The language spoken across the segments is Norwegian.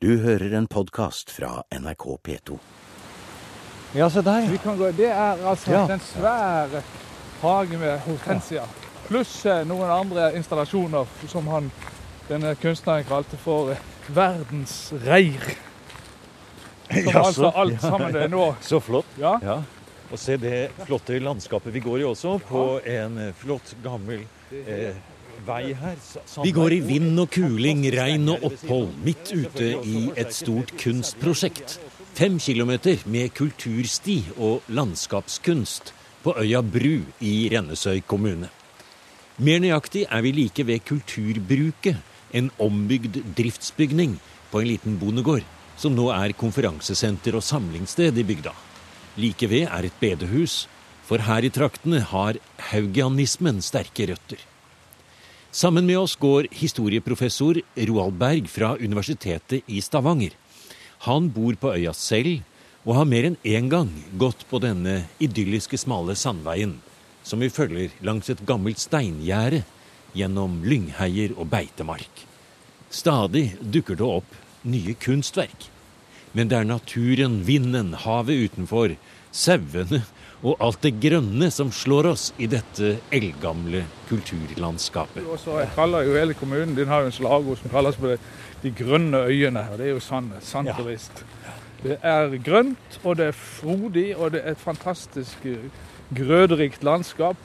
Du hører en podkast fra NRK P2. Ja, se der. Vi kan gå, det er altså Ja. den svære hagen med hortensia. Pluss eh, noen andre installasjoner som han, denne kunstneren kalte for eh, verdens reir. Som Jaså, altså alt ja, sammen det er nå. Så flott. Ja. Ja. Og se det flotte landskapet. Vi går jo også på en eh, flott, gammel eh, vei her. Vi går i vind og kuling, regn og opphold midt ute i et stort kunstprosjekt. Fem kilometer med kultursti og landskapskunst på øya Bru i Rennesøy kommune. Mer nøyaktig er vi like ved Kulturbruket, en ombygd driftsbygning på en liten bondegård, som nå er konferansesenter og samlingssted i bygda. Like ved er et bedehus, for her i traktene har haugianismen sterke røtter. Sammen med oss går historieprofessor Roald Berg fra Universitetet i Stavanger. Han bor på øya selv, og har mer enn én gang gått på denne idylliske smale sandveien, som vi følger langs et gammelt steingjerde gjennom lyngheier og beitemark. Stadig dukker det opp nye kunstverk. Men det er naturen, vinden, havet utenfor, sauene og alt det grønne som slår oss i dette eldgamle kulturlandskapet. Jeg så kaller jo hele kommunen din har jo en slagord som kalles for det, de grønne øyene. Og det er jo sant, sant og visst. Det er grønt, og det er frodig, og det er et fantastisk eh, grøderikt landskap.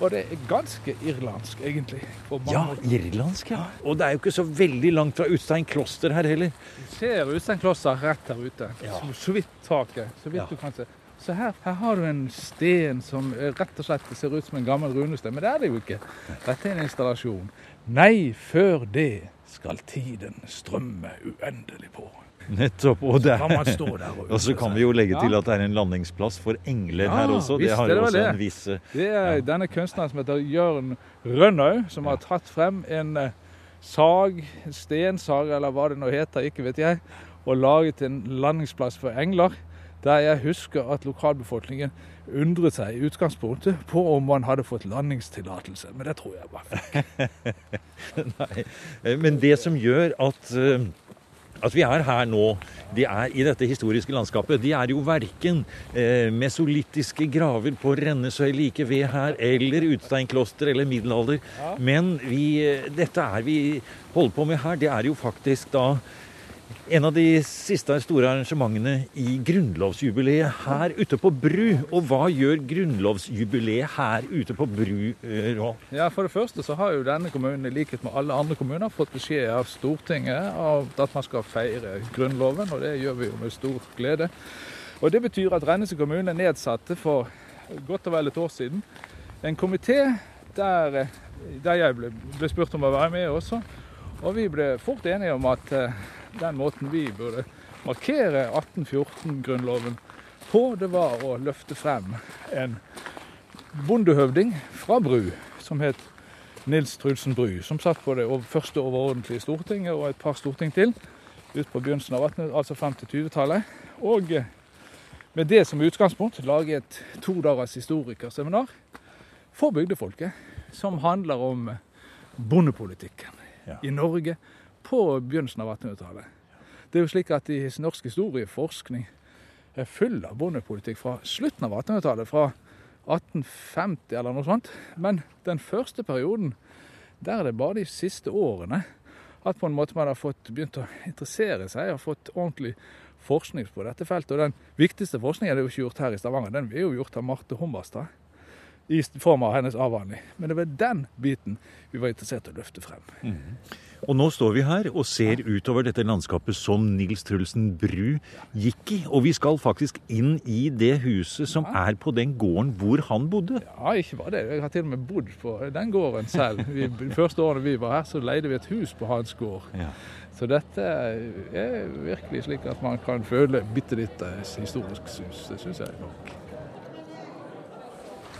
Og det er ganske irlandsk, egentlig. på Ja, irlandsk, ja. Og det er jo ikke så veldig langt fra Utstein kloster her heller. Du ser Utstein kloster rett her ute. Ja. Så, så vidt taket. Så vidt Ja. du kan se. Så her, her har du en sten som eh, rett og slett ser ut som en gammel runesten. Men det er det jo ikke. Dette er en installasjon. Nei, før det skal tiden strømme uendelig på. Nettopp. Og, det Kan stå der og og så kan vi jo legge til at det er en landingsplass for engler Ja, her også. Det har jo også det. en viss eh, Det er Ja. denne kunstneren som heter Jørn Rønnaug, som har tatt frem en eh, sag, stensag eller hva det nå heter, ikke vet jeg, og laget en landingsplass for engler. Der jeg husker at lokalbefolkningen undret seg i utgangspunktet på om man hadde fått landingstillatelse. Men det tror jeg var feil. Nei. Eh, Men det som gjør at, eh, at vi er her nå, de er i dette historiske landskapet, de er jo verken eh, mesolittiske graver på Rennesøy like ved her, eller Utsteinkloster eller middelalder. Men vi, eh, dette er vi holder på med her, det er jo faktisk da en av de siste store arrangementene i grunnlovsjubileet her ute på Bru. Og hva gjør grunnlovsjubileet her ute på Bru, eh, Roald? Ja, For det første så har jo denne kommunen, i likhet med alle andre kommuner, fått beskjed av Stortinget av at man skal feire Grunnloven, og det gjør vi jo med stor glede. Og Det betyr at Rennesøy kommune nedsatte for godt og vel et år siden en komité der, eh, der jeg ble, ble spurt om å være med også. Og vi ble fort enige om at eh, den måten vi burde markere 1814-grunnloven på, det var å løfte frem en bondehøvding fra Bru, som het Nils Trudsen Bru, som satt på det første overordentlige Stortinget og et par storting til, ut på begynnelsen av 18, altså frem til 20-tallet. Og eh, med det som utgangspunkt lage et to dagers historikerseminar for bygdefolket, som handler om bondepolitikken Ja. i Norge på begynnelsen av 1800-tallet. Det er jo slik at i norsk historieforskning er full av bondepolitikk fra slutten av 1800-tallet, fra 1850 eller noe sånt. Men den første perioden, der er det bare de siste årene at på en måte man har fått begynt å interessere seg og fått ordentlig forskning på dette feltet. Og den viktigste forskningen er jo ikke gjort her i Stavanger, den er jo gjort av Marte Humberstad i form av hennes avhandling. Men det var den biten vi var interessert i å løfte frem. Og nå står vi her og ser utover dette landskapet som Nils Trulsen Bru gikk i. Og vi skal faktisk inn i det huset som er på den gården hvor han bodde. Ja, ikke bare det. Jeg har til og med bodd på den gården selv. Vi, de første årene vi var her, så leide vi et hus på hans gård. Ja. Så dette er virkelig slik at man kan føle bitte litt eh, historisk sus. Det syns jeg nok.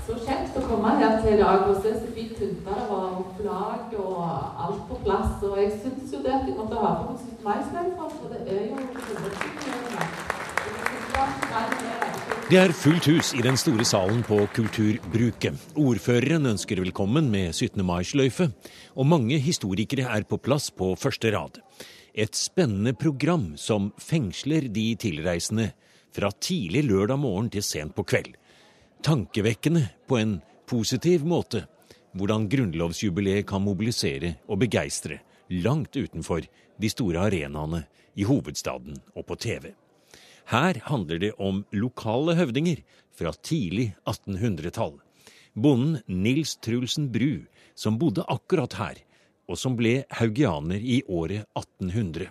Så kjekt å komme her til i dag og se så fint pynta det var, og flagg og alt på plass. Og jeg syns jo det at jeg måtte ha på meg 17. mai-sløyfa, for det er jo Det er fullt hus i den store salen på Kulturbruket. Ordføreren ønsker velkommen med 17. mai-sløyfe, og mange historikere er på plass på første rad. Et spennende program som fengsler de tilreisende fra tidlig lørdag morgen til sent på kveld. Tankevekkende på en positiv måte hvordan grunnlovsjubileet kan mobilisere og begeistre langt utenfor de store arenaene i hovedstaden og på TV. Her handler det om lokale høvdinger fra tidlig 1800-tall. Bonden Nils Trulsen Bru, som bodde akkurat her, og som ble haugianer i året 1800.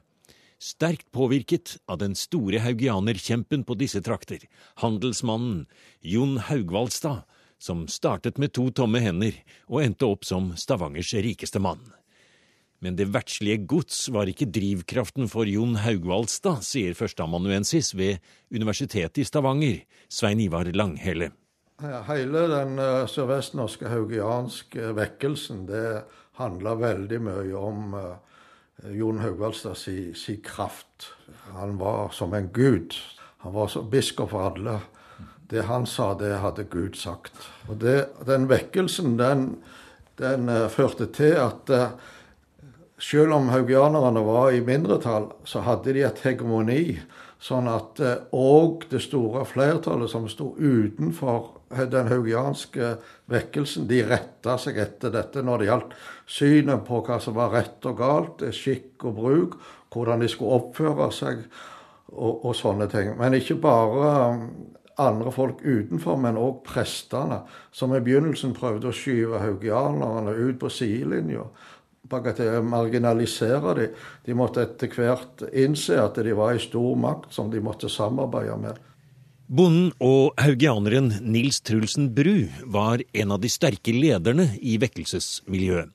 Sterkt påvirket av den store haugianerkjempen på disse trakter, handelsmannen Jon Haugvaldstad, som startet med to tomme hender og endte opp som Stavangers rikeste mann. Men det verdslige gods var ikke drivkraften for Jon Haugvaldstad, sier førsteamanuensis ved Universitetet i Stavanger, Svein Ivar Langhelle. Hele den uh, sørvestnorske haugianske vekkelsen, det handla veldig mye om uh, Jon Haugvaldstad si, si, kraft. Han var som en gud. Han var som biskop for alle. Det han sa, det hadde Gud sagt. Og det, Den vekkelsen den, den uh, førte til at uh, selv om haugianerne var i mindretall, så hadde de et hegemoni. Sånn at òg det store flertallet som sto utenfor den haugianske vekkelsen de retta seg etter dette når det gjaldt synet på hva som var rett og galt, skikk og bruk, hvordan de skulle oppføre seg og, og sånne ting. Men ikke bare um, andre folk utenfor, men òg prestene, som i begynnelsen prøvde å skyve haugianerne ut på sidelinja. Marginalisere dem. De måtte etter hvert innse at de var i stor makt som de måtte samarbeide med. Bonden og haugianeren Nils Trulsen Bru var en av de sterke lederne i vekkelsesmiljøet.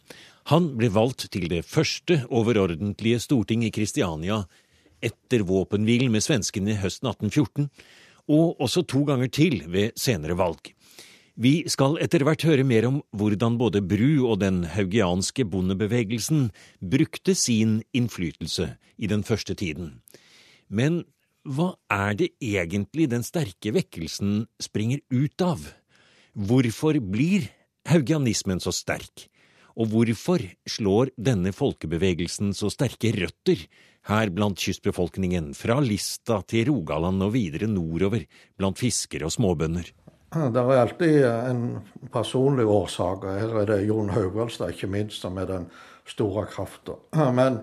Han ble valgt til det første overordentlige storting i Kristiania etter våpenhvilen med svenskene høsten 1814, og også to ganger til ved senere valg. Vi skal etter hvert høre mer om hvordan både Bru og den haugianske bondebevegelsen brukte sin innflytelse i den første tiden. Men hva er det egentlig den sterke vekkelsen springer ut av? Hvorfor blir haugianismen så sterk? Og hvorfor slår denne folkebevegelsen så sterke røtter her blant kystbefolkningen, fra Lista til Rogaland og videre nordover, blant fiskere og småbønder? Det er alltid en personlig årsak. Her er det Jon Haugvaldstad, ikke minst, som er den store krafta. Men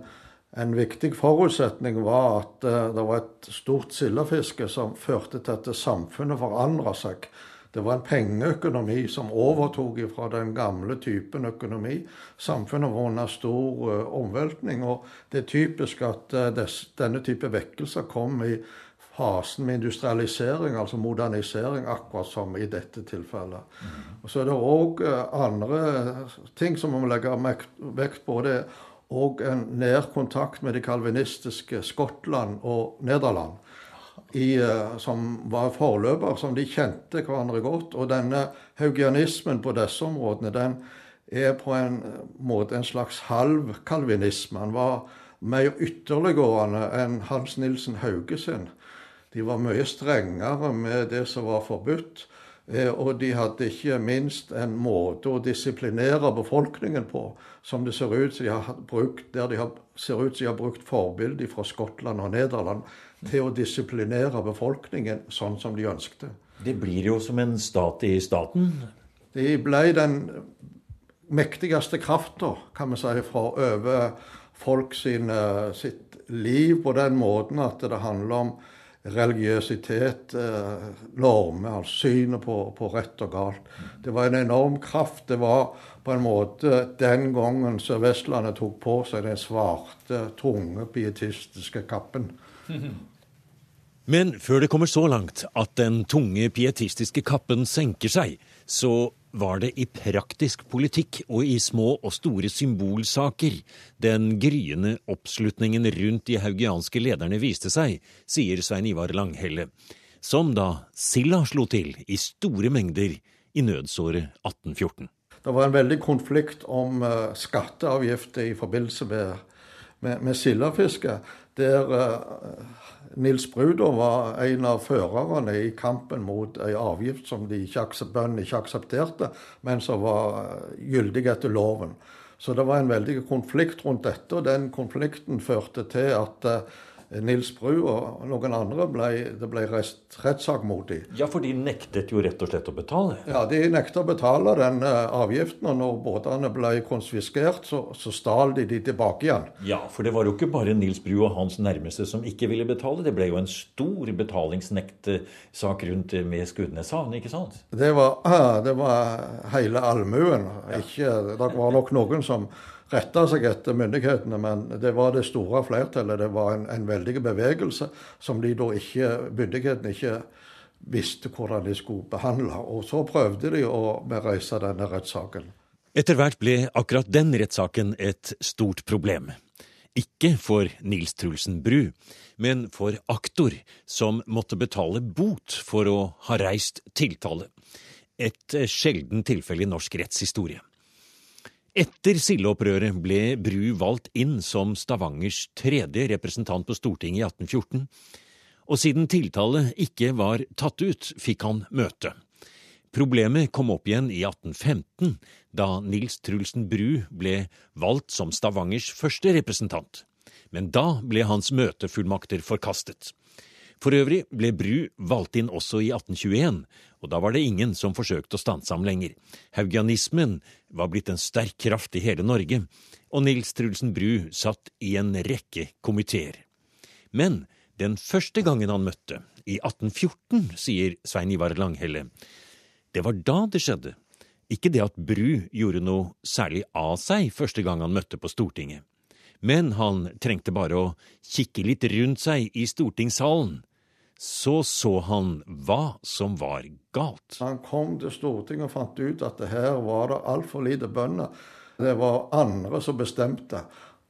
en viktig forutsetning var at uh, det var et stort sildefiske som førte til at samfunnet forandra seg. Det var en pengeøkonomi som overtok fra den gamle typen økonomi. Samfunnet var under stor uh, omveltning. Og det er typisk at uh, denne type vekkelser kom i fasen med industrialisering, altså modernisering, akkurat som i dette tilfellet. Mm. Og Så er det òg andre ting som vi må legge vekt på. det og en nær kontakt med det kalvinistiske Skottland og Nederland. I, uh, som var forløper, som de kjente hverandre godt. Og denne haugianismen på disse områdene, den er på en måte en slags halv kalvinisme. Han var mer ytterliggående enn Hans Nilsen Hauge sin. De var mye strengere med det som var forbudt. Eh, og de hadde ikke minst en måte å disiplinere befolkningen på som det ser ut som de har brukt, der de har, ser ut som de har brukt forbilder fra Skottland og Nederland til å disiplinere befolkningen sånn som de ønskte. Det blir jo som en stat i staten? De ble den mektigste krafta, kan vi si, fra over folk sin, sitt liv på den måten at det handler om religiøsitet, eh, normer, altså synet på, på, rett og galt. Det var en enorm kraft. Det var på en måte den gangen Sør-Vestlandet tok på seg den svarte, tunge, pietistiske kappen. Men før det kommer så langt at den tunge, pietistiske kappen senker seg, så var det i praktisk politikk og i små og store symbolsaker den gryende oppslutningen rundt de haugianske lederne viste seg, sier Svein Ivar Langhelle, som da silda slo til i store mengder i nødsåret 1814. Det var en veldig konflikt om uh, skatteavgifter i forbindelse med, med, med sildefiske, der uh, Nils Bruder var en av førerne i kampen mot en avgift som de ikke bøndene ikke aksepterte, men som var gyldig etter loven. Så det var en veldig konflikt rundt dette, og den konflikten førte til at uh, Nils Bru og noen andre ble, det ble rettssak mot dem. Ja, for de nektet jo rett og slett å betale? Ja, de nekta å betale den uh, avgiften. Og når båtene ble konfiskert, så, så stal de de tilbake igjen. Ja, for det var jo ikke bare Nils Bru og hans nærmeste som ikke ville betale. Det ble jo en stor betalingsnektsak rundt med Skudeneshavn, ikke sant? Det var, uh, det var hele allmuen. Det var nok noen som retta seg etter myndighetene, men det var det store flertallet. Det var en, en veldig bevegelse som de da ikke, myndighetene ikke visste hvordan de skulle behandle. Og så prøvde de å reise denne rettssaken. Etter hvert ble akkurat den rettssaken et stort problem. Ikke for Nils Trulsen Bru, men for aktor, som måtte betale bot for å ha reist tiltale. Et sjelden tilfelle i norsk rettshistorie. Etter Sildeopprøret ble Bru valgt inn som Stavangers tredje representant på Stortinget i 1814, og siden tiltale ikke var tatt ut, fikk han møte. Problemet kom opp igjen i 1815, da Nils Trulsen Bru ble valgt som Stavangers første representant. Men da ble hans møtefullmakter forkastet. For øvrig ble Bru valgt inn også i 1821, og da var det ingen som forsøkte å stanse ham lenger. Haugianismen var blitt en sterk kraft i hele Norge, og Nils Trulsen Bru satt i en rekke komiteer. Men den første gangen han møtte, i 1814, sier Svein Ivar Langhelle, det var da det skjedde, ikke det at Bru gjorde noe særlig av seg første gang han møtte på Stortinget men han trengte bare å kikke litt rundt seg i stortingssalen. Så så han hva som var galt. Han kom til Stortinget og fant ut at det her var det altfor lite bønder. Det var andre som bestemte.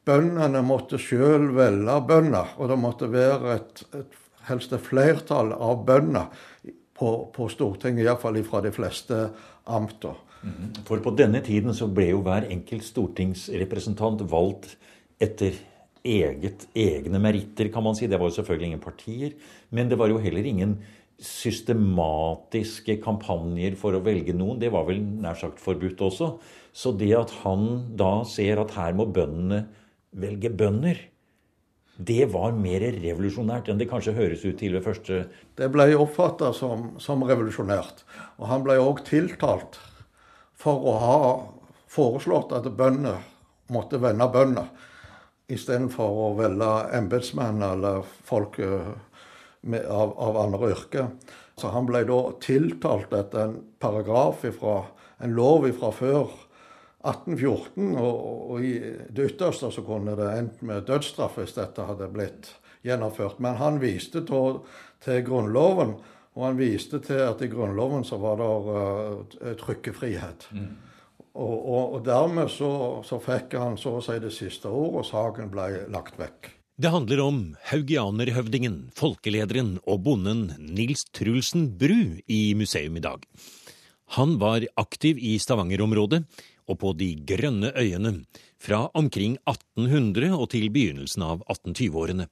Bøndene måtte sjøl velge bønder, og det måtte være et, et helst et flertall av bønder på, på Stortinget, iallfall fra de fleste amter. Mhm. For på denne tiden så ble jo hver enkelt stortingsrepresentant valgt etter eget, egne meritter, kan man si. Det var jo selvfølgelig ingen partier. Men det var jo heller ingen systematiske kampanjer for å velge noen. Det var vel nær sagt forbudt også. Så det at han da ser at her må bøndene velge bønder, det var mer revolusjonært enn det kanskje høres ut til ved første Det ble oppfatta som, som, revolusjonært. Og han ble òg tiltalt for å ha foreslått at bønder måtte vende bønder istedenfor å velge embetsmenn eller folk eh, med, av, av, andre yrker. Så han ble da tiltalt etter en paragraf ifra, en lov fra før 1814. Og, og, i det ytterste så kunne det endt med dødsstraff hvis dette hadde blitt gjennomført. Men han viste til, til Grunnloven, og han viste til at i Grunnloven så var det uh, trykkefrihet. Mm. Og, og, og dermed så, så, fikk han så å si det siste ordet, og saken ble lagt vekk. Det handler om haugianerhøvdingen, folkelederen og bonden Nils Trulsen Bru i museum i dag. Han var aktiv i Stavanger-området og på De grønne øyene fra omkring 1800 og til begynnelsen av 1820-årene.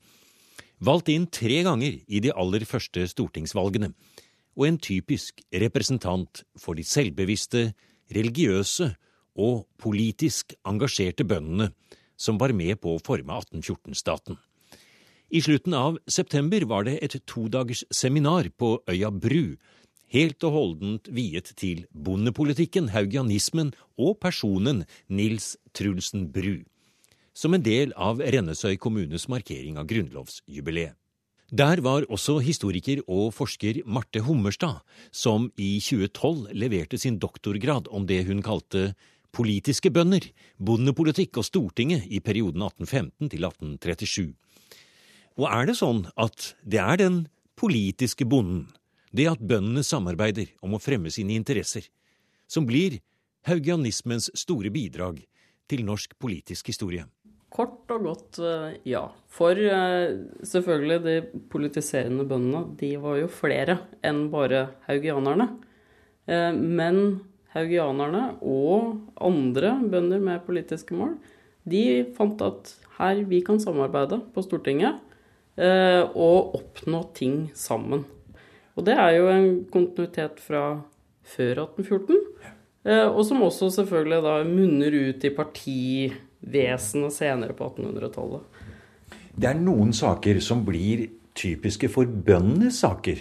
Valgt inn tre ganger i de aller første stortingsvalgene, og en typisk representant for de selvbevisste, religiøse og politisk engasjerte bøndene som var med på å forme 1814-staten. I slutten av september var det et todagers seminar på øya Bru, helt og holdent viet til bondepolitikken, haugianismen og personen Nils Trulsen Bru, som en del av Rennesøy kommunes markering av grunnlovsjubileet. Der var også historiker og forsker Marte Hummerstad, som i 2012 leverte sin doktorgrad om det hun kalte politiske bønder, bondepolitikk og Stortinget i perioden 1815 til 1837. Og er det sånn at det er den politiske bonden, det at bøndene samarbeider om å fremme sine interesser, som blir haugianismens store bidrag til norsk politisk historie? Kort og godt eh, ja. For eh, selvfølgelig, de politiserende bøndene, de var jo flere enn bare haugianerne. Eh, men haugianerne og andre bønder med politiske mål, de fant at her vi kan samarbeide på Stortinget og oppnå ting sammen. Og det er jo en kontinuitet fra før 1814. Eh, og som også selvfølgelig da munner ut i partivesenet senere på 1800-tallet. Det er noen saker som blir typiske for bøndenes saker.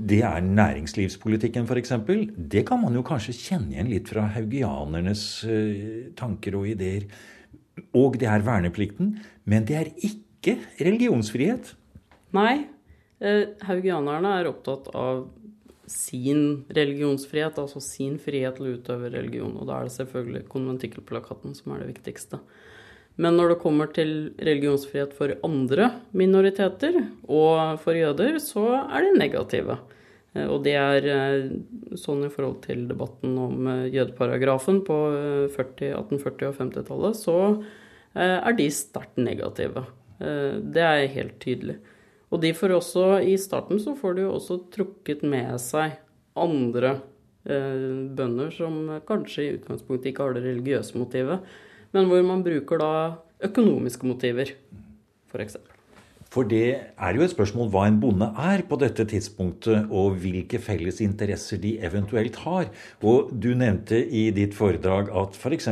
Det er næringslivspolitikken f.eks. Det kan man jo kanskje kjenne igjen litt fra haugianernes eh, tanker og ideer. Og det er verneplikten. Men det er ikke religionsfrihet. Nei, eh, haugianerne er opptatt av sin religionsfrihet, altså sin frihet til å utøve religion. Og da er det selvfølgelig konventikkelplakaten som er det viktigste. Men når det kommer til religionsfrihet for andre minoriteter og for jøder, så er de negative. Eh, Og det er eh, sånn i forhold til debatten om eh, jødeparagrafen på eh, 40, 1840- og 50-tallet, så er de sterkt negative. Det er helt tydelig. Og de får også, i starten så får de jo også trukket med seg andre eh, bønder som kanskje i utgangspunktet ikke har det religiøse motivet, men hvor man bruker da økonomiske motiver, f.eks. For det er jo et spørsmål hva en bonde er på dette tidspunktet, og hvilke felles interesser de eventuelt har. Og du nevnte i ditt foredrag at f.eks.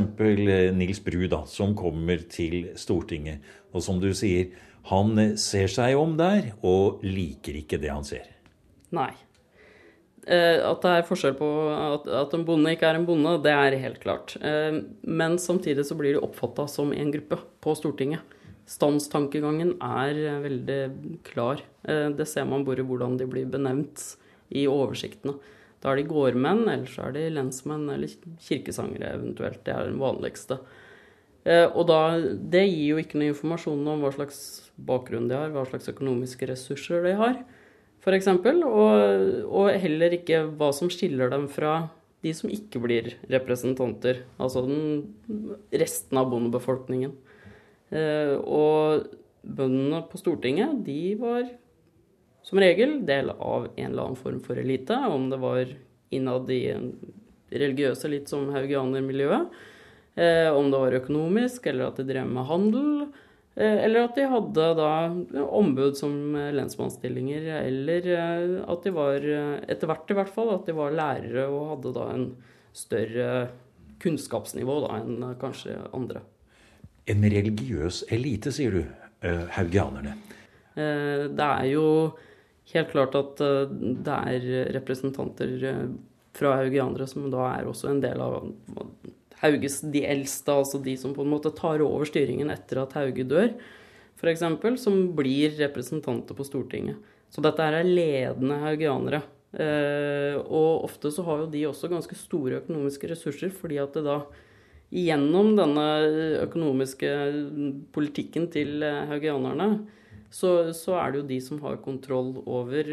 Nils Bru, da, som kommer til Stortinget, og som du sier, han ser seg om der og liker ikke det han ser. Nei. Eh, At det er forskjell på at, en bonde ikke er en bonde, det er helt klart. Eh, Men samtidig så blir de oppfatta som en gruppe på Stortinget. Standstankegangen er veldig klar. Eh, Det ser man bare hvordan de blir benevnt i oversiktene. Da er de gårdmenn, eller så er de lensmenn eller kirkesangere eventuelt. Det er den vanligste. Eh, Og da, det gir jo ikke noe informasjon om hva slags bakgrunn de har, hva slags økonomiske ressurser de har, f.eks. Og, og heller ikke hva som skiller dem fra de som ikke blir representanter, altså den resten av bondebefolkningen. Eh, Og bøndene på Stortinget, de var som regel del av en eller annen form for elite, om det var innad i en religiøse, litt som haugianermiljøet, om det var økonomisk, eller at de drev med handel, eh, eller at de hadde da ombud som eh, lensmannsstillinger, eller eh, at de var, eh, etter hvert i hvert fall, at de var lærere og hadde da en større kunnskapsnivå da enn eh, kanskje andre. En religiøs elite, sier du, eh, haugianerne. Eh, Det er jo helt klart at eh, det er representanter eh, fra haugianere som da er også en del av Hauges de eldste, altså de som på en måte tar over styringen etter at Hauge dør, f.eks., som blir representanter på Stortinget. Så dette er ledende haugianere. Eh, og ofte så har jo de også ganske store økonomiske ressurser, fordi at det da gjennom denne økonomiske politikken til eh, haugianerne, så, så er det jo de som har kontroll over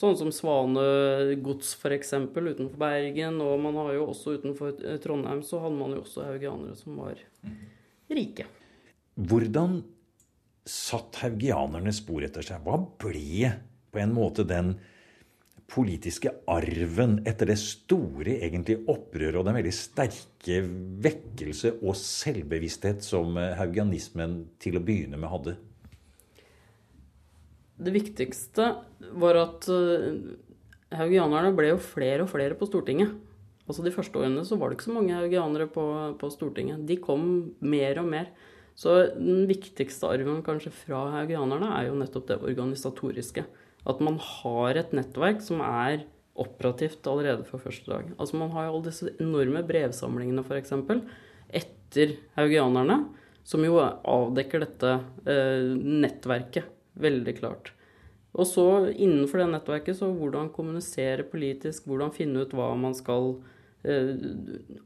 sånn som Svanegods f.eks. utenfor Bergen. Og man har jo også utenfor eh, Trondheim så hadde man jo også haugianere som var rike. Hvordan satt haugianerne spor etter seg? Hva ble på en måte den politiske arven etter det store egentlig opprøret og den veldig sterke vekkelse og selvbevissthet som eh, haugianismen til å begynne med hadde? Det viktigste var at eh, haugianerne ble jo flere og flere på Stortinget. Altså De første årene så var det ikke så mange haugianere på, på Stortinget. De kom mer og mer. Så den viktigste arven kanskje fra haugianerne er jo nettopp det organisatoriske. At man har et nettverk som er operativt allerede fra første dag. Altså Man har jo alle disse enorme brevsamlingene f.eks. etter haugianerne, som jo avdekker dette eh, nettverket veldig klart. Og så innenfor det nettverket, så hvordan kommunisere politisk, hvordan finne ut hva man skal eh,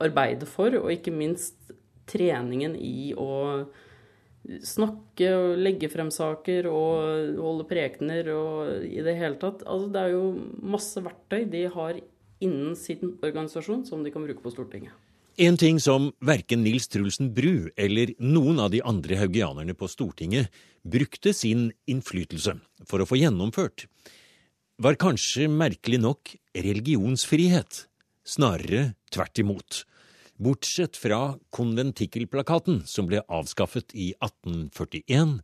arbeide for, og ikke minst treningen i å snakke og legge frem saker og holde prekener og i det hele tatt. Altså det er jo masse verktøy de har innen sin organisasjon som de kan bruke på Stortinget. En ting som verken Nils Trulsen Bru eller noen av de andre haugianerne på Stortinget brukte sin innflytelse for å få gjennomført, var kanskje merkelig nok religionsfrihet. Snarere tvert imot. Bortsett fra konventikkelplakaten, som ble avskaffet i 1841,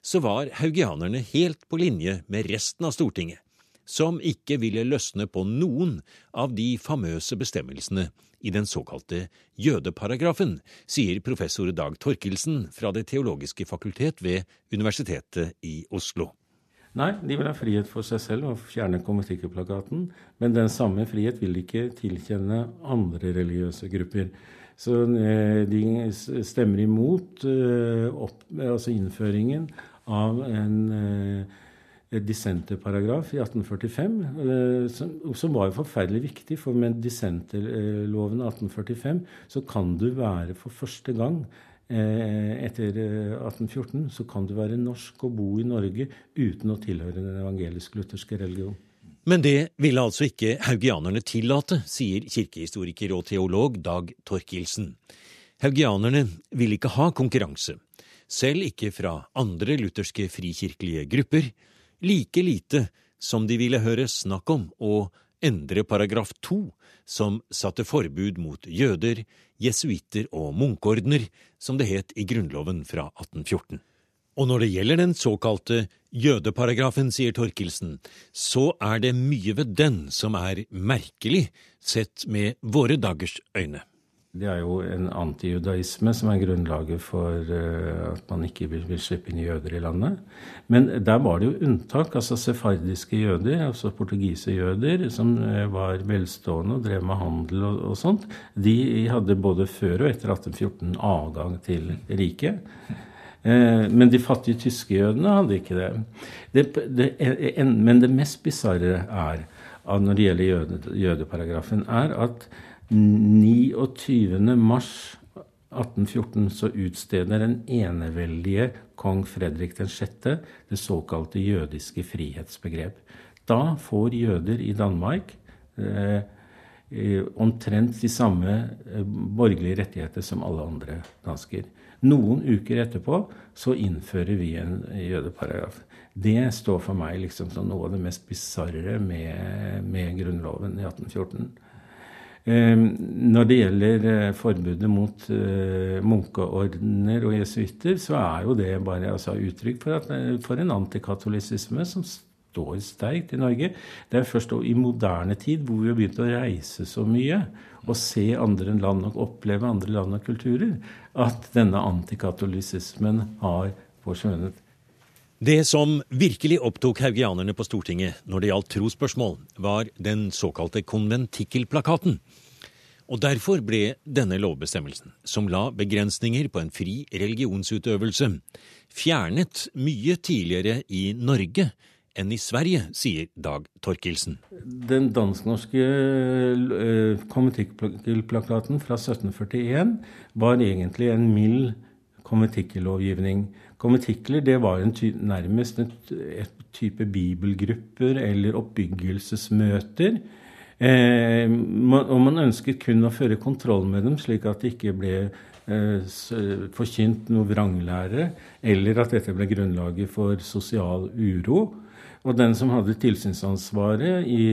så var haugianerne helt på linje med resten av Stortinget, som ikke ville løsne på noen av de famøse bestemmelsene i den såkalte jødeparagrafen, sier professor Dag Torkelsen fra Det teologiske fakultet ved Universitetet i Oslo. Nei, de vil ha frihet for seg selv og fjerne konventikkelplakaten. Men den samme frihet vil ikke tilkjenne andre religiøse grupper. Så eh, de stemmer imot eh, opp, altså innføringen av en eh, dissenterparagraf i 1845, som, som, var jo forferdelig viktig. For med dissenterloven av 1845 så kan du være for første gang Eh, etter 1814 eh, så kan du være norsk og bo i Norge uten å tilhøre den evangelisk-lutherske religion. Men det ville altså ikke haugianerne tillate, sier kirkehistoriker og teolog Dag Torkildsen. Haugianerne ville ikke ha konkurranse, selv ikke fra andre lutherske frikirkelige grupper, like lite som de ville høre snakk om å endre paragraf to, som satte forbud mot jøder, jesuitter og munkeordener, som det het i Grunnloven fra 1814. Og når det gjelder den såkalte jødeparagrafen, sier Torkelsen, så er det mye ved den som er merkelig, sett med våre dagers øyne. Det er jo en antijudaisme som er grunnlaget for uh, at man ikke vil, vil, slippe inn jøder i landet. Men der var det jo unntak. altså Sefardiske jøder, altså portugise jøder, som uh, var velstående og drev med handel og, og, sånt, de hadde både før og etter 1814 avgang til riket. Uh, men de fattige tyske jødene hadde ikke det. det, det en, men det mest bisarre er, når det gjelder jøde, jødeparagrafen, er at 29. mars 1814 så utsteder den eneveldige kong Fredrik 6. det såkalte jødiske frihetsbegrep. Da får jøder i Danmark eh, eh, omtrent de samme eh, borgerlige rettigheter som alle andre dansker. Noen uker etterpå så innfører vi en jødeparagraf. Det står for meg liksom som noe av det mest bisarre med, med Grunnloven i 1814. Ehm, når det gjelder eh, forbudet mot eh, munkeordener og jesuitter, så er jo det bare altså, uttrykk for, at, eh, for en antikatolisisme som står sterkt i Norge. Det er først i moderne tid hvor vi har begynt å reise så mye og se andre land og oppleve andre land og kulturer, at denne antikatolisismen har forsvunnet. Det som virkelig opptok haugianerne på Stortinget når det gjaldt trosspørsmål, var den såkalte konventikkelplakaten. Og derfor ble denne lovbestemmelsen, som la begrensninger på en fri religionsutøvelse, fjernet mye tidligere i Norge enn i Sverige, sier Dag Torkelsen. Den dansk-norske uh, konventikkelplakaten fra 1741 var egentlig en mild konventikkellovgivning. Konventikler det var en ty nærmest et, type bibelgrupper eller oppbyggelsesmøter. Eh, man, og man ønsket kun å føre kontroll med dem, slik at det ikke ble eh, forkynt noe vranglære, eller at dette ble grunnlaget for sosial uro. Og den som hadde tilsynsansvaret i,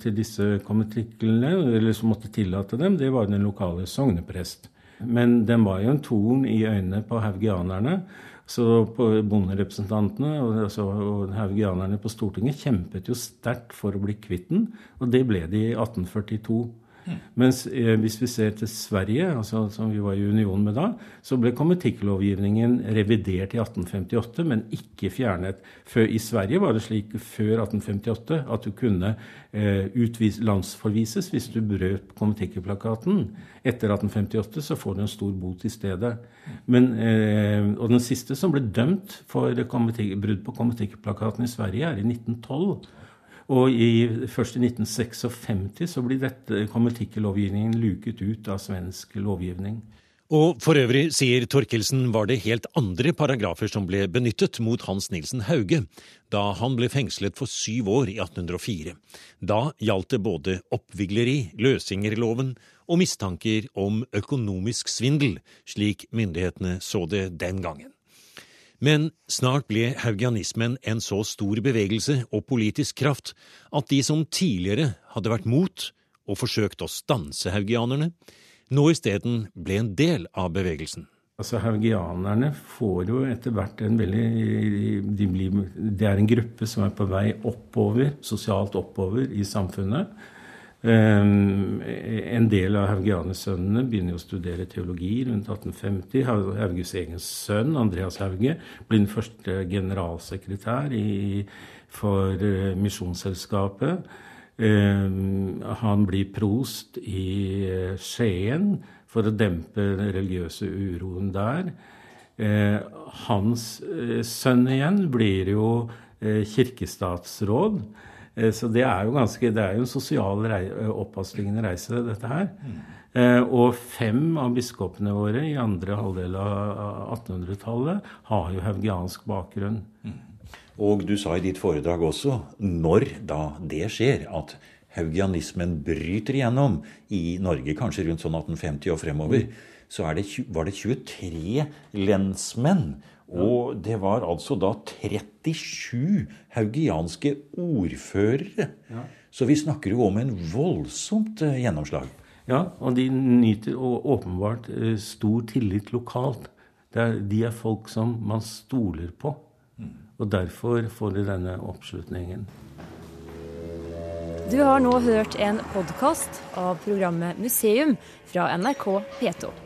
til disse konventiklene, eller som måtte tillate dem, det var den lokale sogneprest. Men den var jo en torn i øynene på haugianerne. Så bonderepresentantene og, altså, og haugianerne på Stortinget kjempet jo sterkt for å bli kvitt den, og det ble de i 1842. Mens eh, hvis vi ser til Sverige, altså, som vi var i union med da, så ble konventikkelovgivningen revidert i 1858, men ikke fjernet. Før, I Sverige var det slik før 1858 at du kunne eh, utvis, landsforvises hvis du brøt konventikkelplakaten. Etter 1858 så får du en stor bot i stedet. Men, eh, og den siste som ble dømt for brudd på konventikkelplakaten i Sverige, er i 1912. Og i, først i 1956 så blir dette konventikkellovgivningen luket ut av svensk lovgivning. Og for øvrig, sier Torkelsen, var det helt andre paragrafer som ble benyttet mot Hans Nilsen Hauge da han ble fengslet for syv år i 1804. Da gjaldt det både oppvigleri, løsingerloven og mistanker om økonomisk svindel, slik myndighetene så det den gangen. Men snart ble haugianismen en så stor bevegelse og politisk kraft at de som tidligere hadde vært mot og forsøkt å stanse haugianerne, nå isteden ble en del av bevegelsen. Altså Haugianerne får jo etter hvert en veldig de blir, Det er en gruppe som er på vei oppover, sosialt oppover i samfunnet. Um, en del av Haugianersønnene begynner å studere teologi rundt 1850. Hauges egen sønn, Andreas Hauge, blir den første generalsekretær i, for uh, Misjonsselskapet. Um, han blir prost i uh, Skien for å dempe den religiøse uroen der. Uh, hans sønn igjen blir jo kirkestatsråd. Eh, så det er jo ganske, det er jo en sosial rei, eh, reise, dette her. Mm. Og fem av biskopene våre i andre halvdel av 1800-tallet har jo haugiansk bakgrunn. Mm. Og du sa i ditt foredrag også, når da det skjer, at haugianismen bryter igjennom i Norge, kanskje rundt sånn 1850 og fremover, mm. Så det, var det 23 lensmenn og det var altså da 37 haugianske ordførere. Ja. Så vi snakker jo om en voldsomt eh, gjennomslag. Ja, og de nyter åpenbart eh, stor tillit lokalt. Er, de er folk som man stoler på. Mm. Og derfor får de denne oppslutningen. Du har nå hørt en podkast av programmet Museum fra NRK P2.